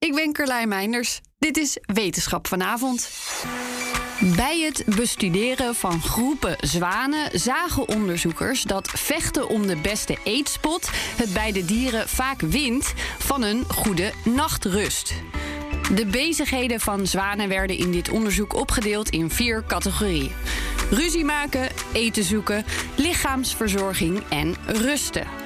Ik ben Carlijn Meinders. Dit is Wetenschap vanavond. Bij het bestuderen van groepen zwanen zagen onderzoekers dat vechten om de beste eetspot het bij de dieren vaak wint van een goede nachtrust. De bezigheden van zwanen werden in dit onderzoek opgedeeld in vier categorieën: ruzie maken, eten zoeken, lichaamsverzorging en rusten.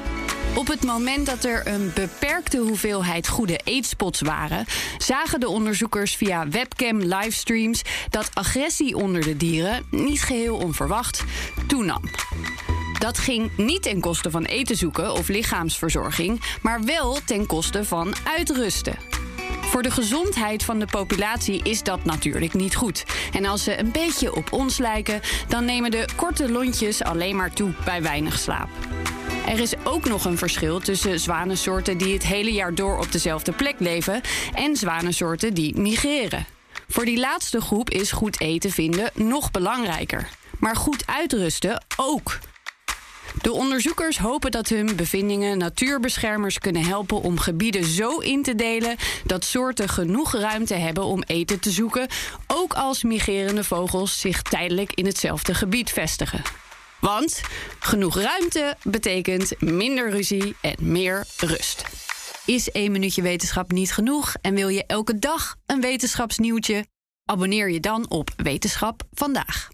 Op het moment dat er een beperkte hoeveelheid goede eetspots waren, zagen de onderzoekers via webcam livestreams dat agressie onder de dieren, niet geheel onverwacht, toenam. Dat ging niet ten koste van eten zoeken of lichaamsverzorging, maar wel ten koste van uitrusten. Voor de gezondheid van de populatie is dat natuurlijk niet goed. En als ze een beetje op ons lijken, dan nemen de korte lontjes alleen maar toe bij weinig slaap. Er is ook nog een verschil tussen zwanensoorten die het hele jaar door op dezelfde plek leven en zwanensoorten die migreren. Voor die laatste groep is goed eten vinden nog belangrijker. Maar goed uitrusten ook. De onderzoekers hopen dat hun bevindingen natuurbeschermers kunnen helpen om gebieden zo in te delen dat soorten genoeg ruimte hebben om eten te zoeken, ook als migrerende vogels zich tijdelijk in hetzelfde gebied vestigen. Want genoeg ruimte betekent minder ruzie en meer rust. Is één minuutje wetenschap niet genoeg en wil je elke dag een wetenschapsnieuwtje? Abonneer je dan op Wetenschap vandaag.